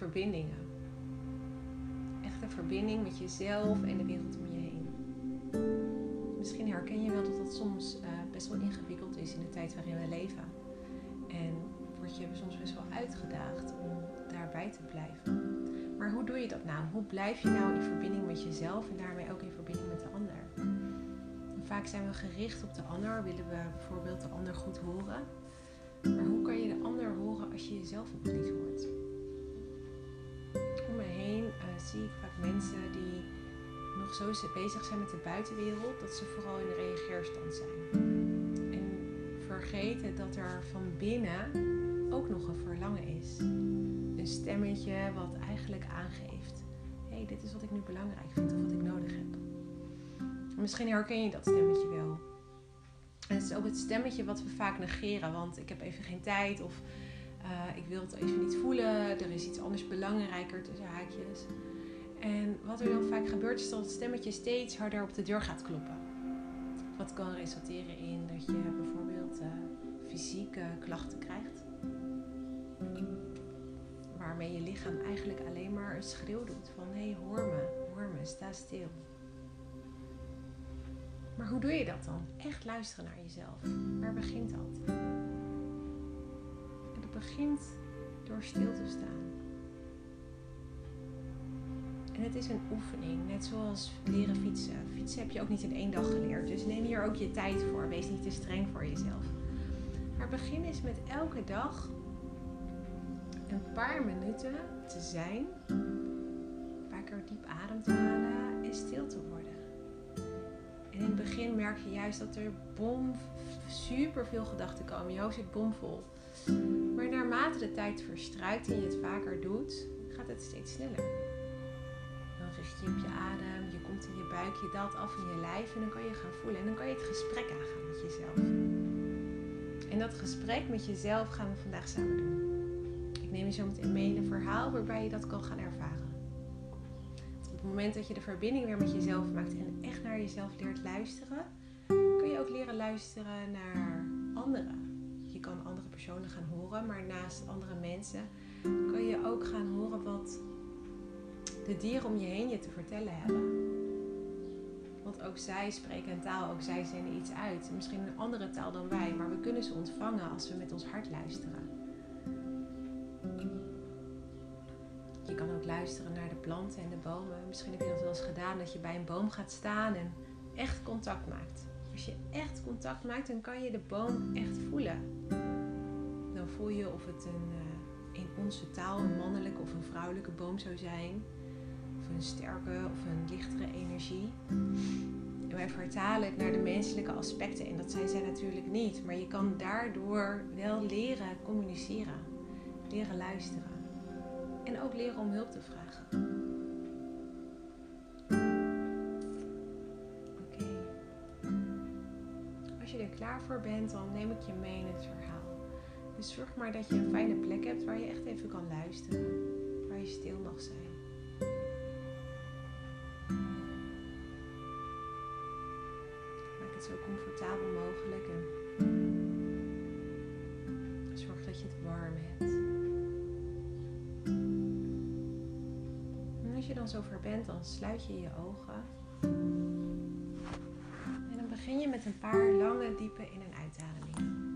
verbindingen. Echte verbinding met jezelf en de wereld om je heen. Misschien herken je wel dat dat soms uh, best wel ingewikkeld is in de tijd waarin we leven. En word je soms best wel uitgedaagd om daarbij te blijven. Maar hoe doe je dat nou? Hoe blijf je nou in verbinding met jezelf en daarmee ook in verbinding met de ander? vaak zijn we gericht op de ander, willen we bijvoorbeeld de ander goed horen. Maar hoe mensen die nog zo bezig zijn met de buitenwereld dat ze vooral in de reageerstand zijn. En vergeten dat er van binnen ook nog een verlangen is. Een stemmetje wat eigenlijk aangeeft: hé, hey, dit is wat ik nu belangrijk vind of wat ik nodig heb. Misschien herken je dat stemmetje wel. En het is ook het stemmetje wat we vaak negeren, want ik heb even geen tijd of uh, ik wil het even niet voelen, er is iets anders belangrijker tussen haakjes. En wat er dan vaak gebeurt is dat het stemmetje steeds harder op de deur gaat kloppen. Wat kan resulteren in dat je bijvoorbeeld uh, fysieke klachten krijgt. Waarmee je lichaam eigenlijk alleen maar een schreeuw doet van hé hoor me, hoor me, sta stil. Maar hoe doe je dat dan? Echt luisteren naar jezelf. Waar begint dat? Dat begint door stil te staan. Het is een oefening, net zoals leren fietsen. Fietsen heb je ook niet in één dag geleerd. Dus neem hier ook je tijd voor. Wees niet te streng voor jezelf. Maar begin eens met elke dag een paar minuten te zijn. Een paar keer diep adem te halen en stil te worden in het begin merk je juist dat er bom, super veel gedachten komen. Je hoofd zit bomvol. Maar naarmate de tijd verstrijkt en je het vaker doet, gaat het steeds sneller. Je op je adem, je komt in je buik, je daalt af in je lijf en dan kan je gaan voelen. En dan kan je het gesprek aangaan met jezelf. En dat gesprek met jezelf gaan we vandaag samen doen. Ik neem je zo meteen mee in een verhaal waarbij je dat kan gaan ervaren op het moment dat je de verbinding weer met jezelf maakt en echt naar jezelf leert luisteren, kun je ook leren luisteren naar anderen. Je kan andere personen gaan horen, maar naast andere mensen kun je ook gaan horen wat de dieren om je heen je te vertellen hebben. Want ook zij spreken een taal, ook zij zenden iets uit. Misschien een andere taal dan wij, maar we kunnen ze ontvangen als we met ons hart luisteren. Je kan ook luisteren naar de planten en de bomen. Misschien heb je dat wel eens gedaan dat je bij een boom gaat staan en echt contact maakt. Als je echt contact maakt, dan kan je de boom echt voelen. Dan voel je of het een, uh, in onze taal een mannelijke of een vrouwelijke boom zou zijn. Een sterke of een lichtere energie. En wij vertalen het naar de menselijke aspecten. En dat zijn zij natuurlijk niet. Maar je kan daardoor wel leren communiceren. Leren luisteren. En ook leren om hulp te vragen. Oké. Als je er klaar voor bent, dan neem ik je mee in het verhaal. Dus zorg maar dat je een fijne plek hebt waar je echt even kan luisteren. Waar je stil mag zijn. Comfortabel mogelijk en zorg dat je het warm hebt. je dan zover bent, dan sluit je je ogen. En dan begin je met een paar lange, diepe in- en uitademingen.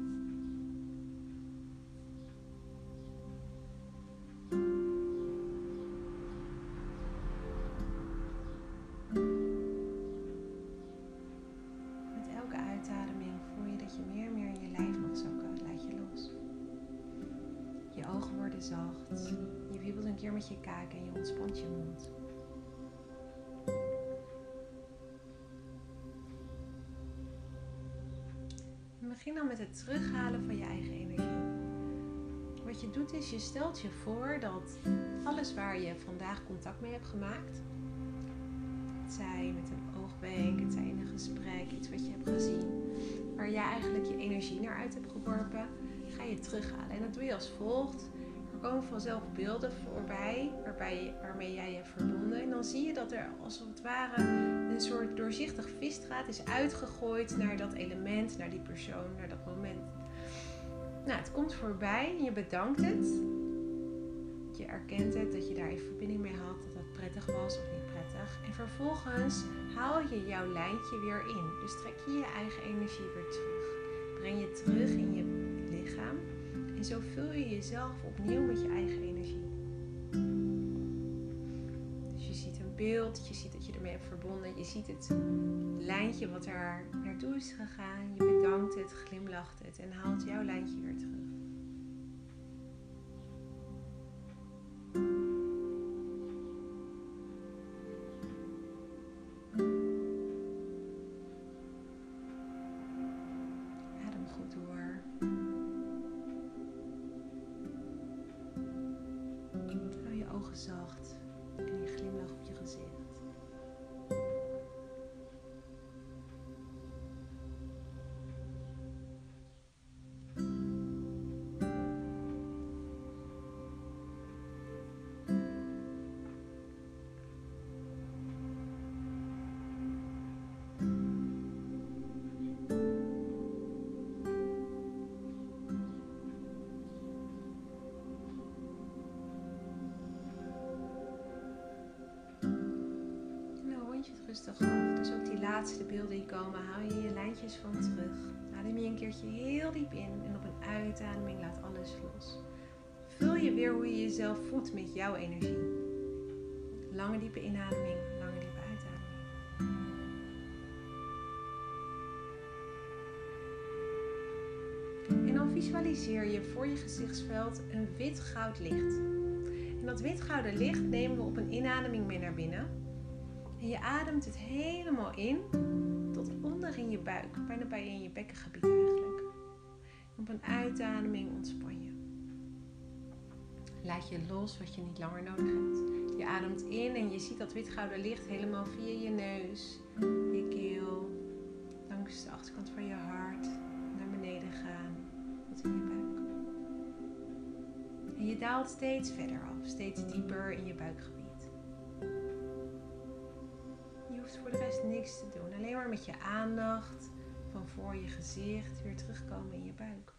Begin dan met het terughalen van je eigen energie. Wat je doet is, je stelt je voor dat alles waar je vandaag contact mee hebt gemaakt, het zij met een oogwenk, het zij in een gesprek, iets wat je hebt gezien, waar jij eigenlijk je energie naar uit hebt geworpen, ga je terughalen. En dat doe je als volgt komen vanzelf beelden voorbij waarbij, waarmee jij je verbonden. En dan zie je dat er als het ware een soort doorzichtig visstraat is uitgegooid naar dat element, naar die persoon, naar dat moment. Nou, het komt voorbij en je bedankt het. Je erkent het, dat je daar even verbinding mee had, dat dat prettig was of niet prettig. En vervolgens haal je jouw lijntje weer in. Dus trek je je eigen energie weer terug. Breng je terug in je lichaam. En zo vul je jezelf opnieuw met je eigen energie. Dus je ziet een beeld, je ziet dat je ermee hebt verbonden. Je ziet het lijntje wat er naartoe is gegaan. Je bedankt het, glimlacht het en haalt jouw lijntje weer terug. Af. Dus ook die laatste beelden die komen, haal je je lijntjes van terug. Adem je een keertje heel diep in en op een uitademing laat alles los. Vul je weer hoe je jezelf voelt met jouw energie. Lange diepe inademing, lange diepe uitademing. En dan visualiseer je voor je gezichtsveld een wit-goud licht. En dat wit-gouden licht nemen we op een inademing mee naar binnen. En je ademt het helemaal in tot onder in je buik, bijna bij in je bekkengebied eigenlijk. Op een uitademing ontspan je. Laat je los wat je niet langer nodig hebt. Je ademt in en je ziet dat witgouden licht helemaal via je neus, je keel, langs de achterkant van je hart naar beneden gaan, tot in je buik. En je daalt steeds verder af, steeds dieper in je buikgebied Alleen maar met je aandacht van voor je gezicht weer terugkomen in je buik.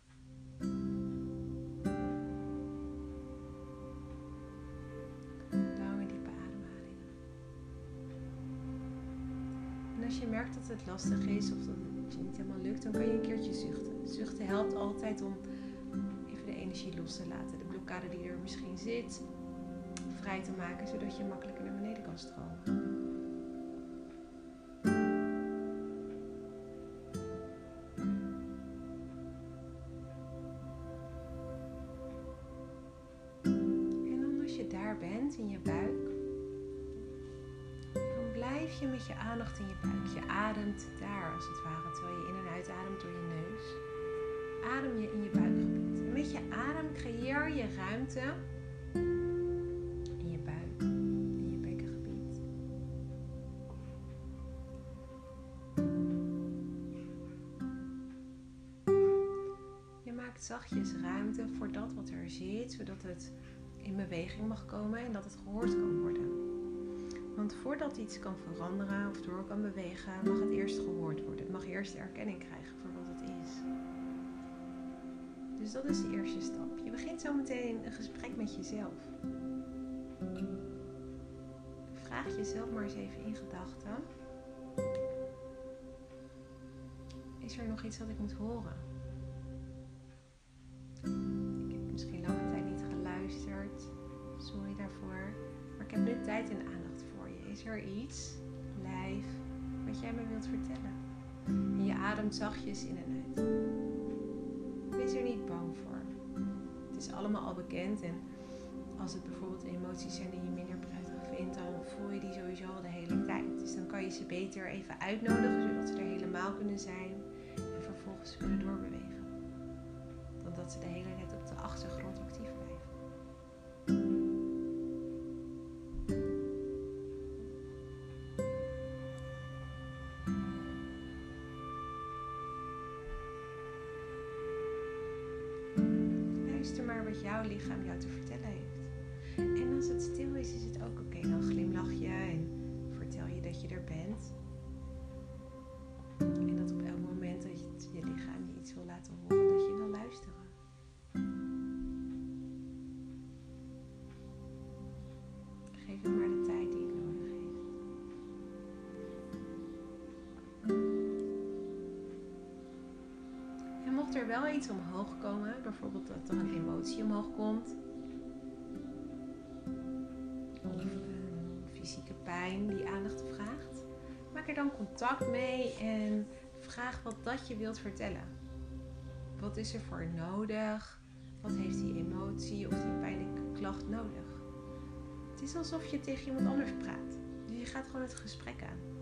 Lange diepe ademhalingen. En als je merkt dat het lastig is of dat het je niet helemaal lukt, dan kan je een keertje zuchten. Zuchten helpt altijd om even de energie los te laten. De blokkade die er misschien zit, vrij te maken, zodat je makkelijker naar beneden kan stromen. In je buik, dan blijf je met je aandacht in je buik. Je ademt daar als het ware, terwijl je in en uitademt door je neus. Adem je in je buikgebied. En met je adem creëer je ruimte in je buik, in je bekkengebied. Je maakt zachtjes ruimte voor dat wat er zit, zodat het in beweging mag komen en dat het gehoord kan worden. Want voordat iets kan veranderen of door kan bewegen, mag het eerst gehoord worden. Het mag eerst erkenning krijgen voor wat het is. Dus dat is de eerste stap. Je begint zo meteen een gesprek met jezelf. Vraag jezelf maar eens even in gedachten. Is er nog iets dat ik moet horen? Tijd en aandacht voor je. Is er iets, lijf, wat jij me wilt vertellen? En je ademt zachtjes in en uit. Wees er niet bang voor. Het is allemaal al bekend en als het bijvoorbeeld emoties zijn die je minder prettig vindt, dan voel je die sowieso al de hele tijd. Dus dan kan je ze beter even uitnodigen, zodat ze er helemaal kunnen zijn en vervolgens kunnen doorbewegen. Dan dat ze de hele tijd op de achtergrond actief blijven. Jouw lichaam jou te vertellen heeft. En als het stil is, is het ook oké. Dan glimlach je en vertel je dat je er bent. Er wel iets omhoog komen. Bijvoorbeeld dat er een emotie omhoog komt. Of een fysieke pijn die aandacht vraagt. Maak er dan contact mee en vraag wat dat je wilt vertellen. Wat is er voor nodig? Wat heeft die emotie of die pijnlijke klacht nodig? Het is alsof je tegen iemand anders praat. Dus je gaat gewoon het gesprek aan.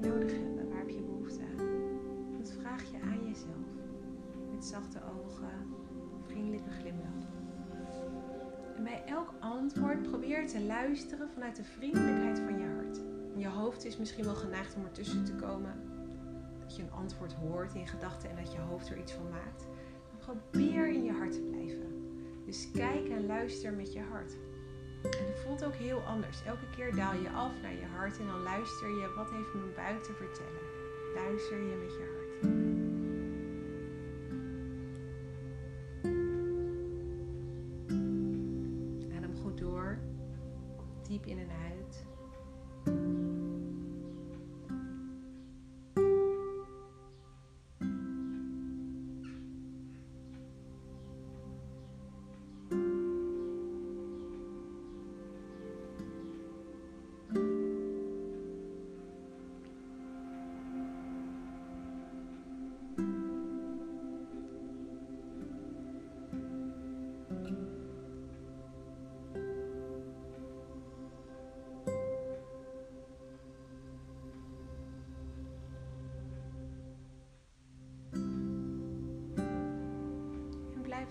Nodig hebben? Waar heb je behoefte aan? Dat vraag je aan jezelf. Met zachte ogen, vriendelijke glimlach. En bij elk antwoord probeer te luisteren vanuit de vriendelijkheid van je hart. Je hoofd is misschien wel geneigd om ertussen te komen. Dat je een antwoord hoort in gedachten en dat je hoofd er iets van maakt. Probeer in je hart te blijven. Dus kijk en luister met je hart. En het voelt ook heel anders. Elke keer daal je af naar je hart en dan luister je wat heeft mijn buik te vertellen. Luister je met je hart. Adem goed door. Diep in en uit.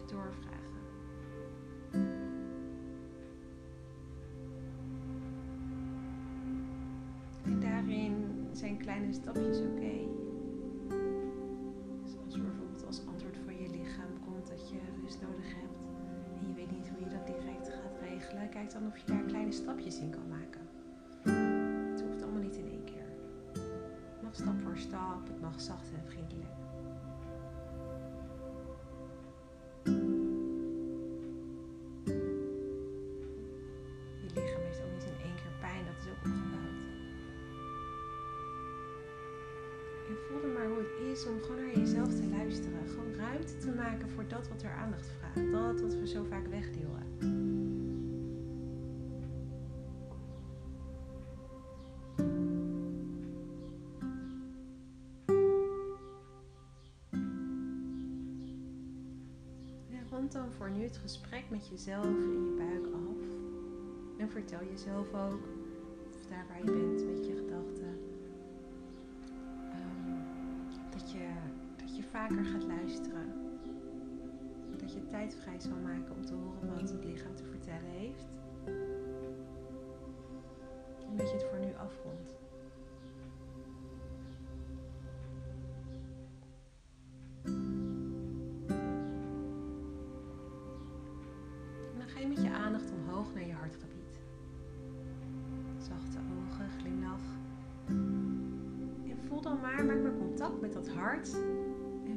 Doorvragen. En daarin zijn kleine stapjes oké. Zoals bijvoorbeeld als antwoord van je lichaam komt dat je rust nodig hebt. En je weet niet hoe je dat direct gaat regelen. Kijk dan of je daar kleine stapjes in kan maken. Het hoeft allemaal niet in één keer. Het mag stap voor stap. Het mag zacht en vriendelijk. Om gewoon naar jezelf te luisteren. Gewoon ruimte te maken voor dat wat er aandacht vraagt. Dat wat we zo vaak wegduwen. En rond dan voor nu het gesprek met jezelf in je buik af. En vertel jezelf ook, of daar waar je bent met je gedachten, vaker gaat luisteren. Dat je tijd vrij zal maken om te horen wat het lichaam te vertellen heeft. En dat je het voor nu afrondt. En dan ga je met je aandacht omhoog naar je hartgebied. Zachte ogen, glimlach. En voel dan maar, maak maar contact met dat hart.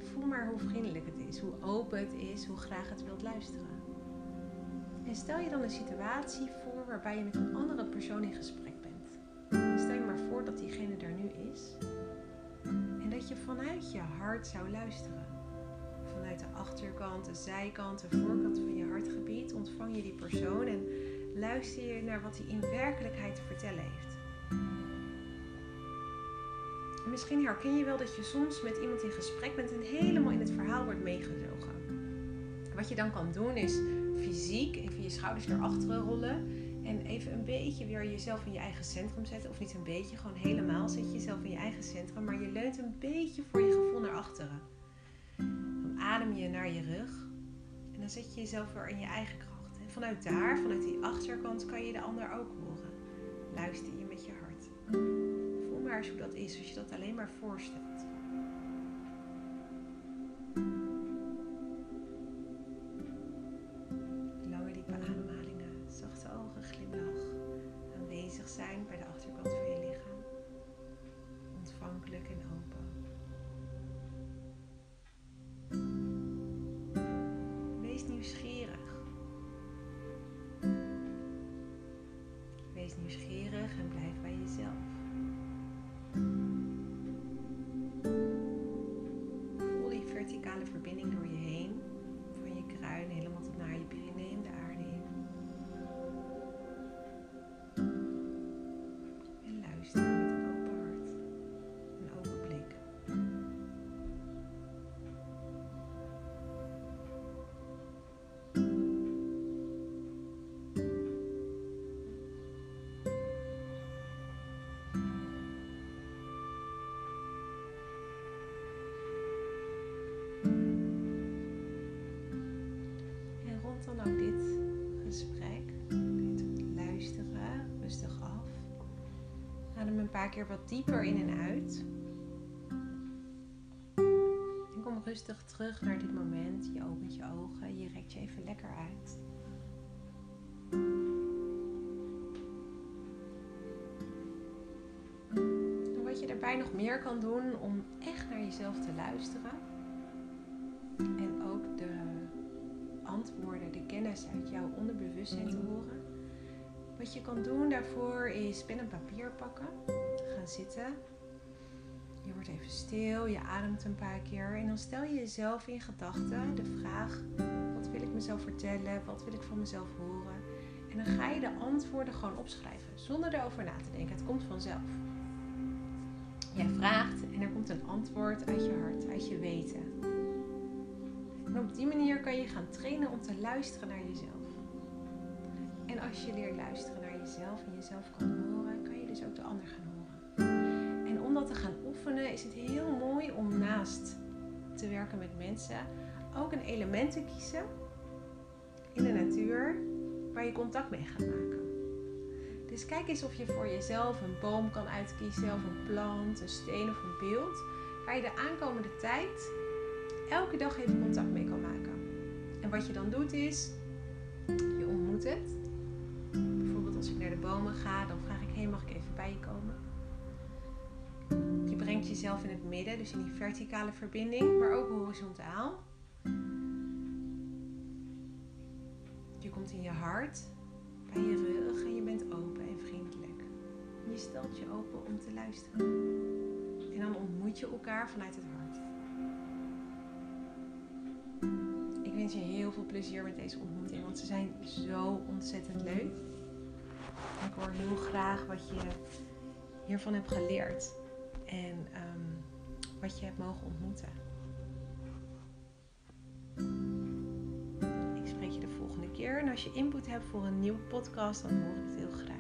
Voel maar hoe vriendelijk het is, hoe open het is, hoe graag het wilt luisteren. En stel je dan een situatie voor waarbij je met een andere persoon in gesprek bent. Stel je maar voor dat diegene er nu is. En dat je vanuit je hart zou luisteren. Vanuit de achterkant, de zijkant, de voorkant van je hartgebied ontvang je die persoon en luister je naar wat hij in werkelijkheid te vertellen heeft. Misschien herken je wel dat je soms met iemand in gesprek bent en helemaal in het verhaal wordt meegezogen. Wat je dan kan doen is fysiek even je schouders naar achteren rollen en even een beetje weer jezelf in je eigen centrum zetten. Of niet een beetje, gewoon helemaal zet je jezelf in je eigen centrum, maar je leunt een beetje voor je gevoel naar achteren. Dan adem je naar je rug en dan zet je jezelf weer in je eigen kracht. En vanuit daar, vanuit die achterkant, kan je de ander ook horen. Luister je met je hart. Hoe dat is als je dat alleen maar voorstelt. Paar keer wat dieper in en uit. En kom rustig terug naar dit moment. Je opent je ogen, je rekt je even lekker uit. Wat je daarbij nog meer kan doen om echt naar jezelf te luisteren. En ook de antwoorden, de kennis uit jouw onderbewustzijn te horen. Wat je kan doen daarvoor is pen en papier pakken. Zitten. Je wordt even stil, je ademt een paar keer. En dan stel je jezelf in gedachten de vraag: wat wil ik mezelf vertellen? Wat wil ik van mezelf horen? En dan ga je de antwoorden gewoon opschrijven, zonder erover na te denken. Het komt vanzelf. Jij vraagt en er komt een antwoord uit je hart, uit je weten. En op die manier kan je gaan trainen om te luisteren naar jezelf. En als je leert luisteren naar jezelf en jezelf kan horen, oefenen is het heel mooi om naast te werken met mensen ook een element te kiezen in de natuur waar je contact mee gaat maken. Dus kijk eens of je voor jezelf een boom kan uitkiezen of een plant, een steen of een beeld waar je de aankomende tijd elke dag even contact mee kan maken. En wat je dan doet is, je ontmoet het. Bijvoorbeeld als ik naar de bomen ga, dan vraag ik, hé, mag ik even bij je komen? Jezelf in het midden, dus in die verticale verbinding, maar ook horizontaal. Je komt in je hart, bij je rug en je bent open en vriendelijk. je stelt je open om te luisteren. En dan ontmoet je elkaar vanuit het hart. Ik wens je heel veel plezier met deze ontmoeting, want ze zijn zo ontzettend leuk. Ik hoor heel graag wat je hiervan hebt geleerd en um, wat je hebt mogen ontmoeten. Ik spreek je de volgende keer en als je input hebt voor een nieuwe podcast, dan hoor ik het heel graag.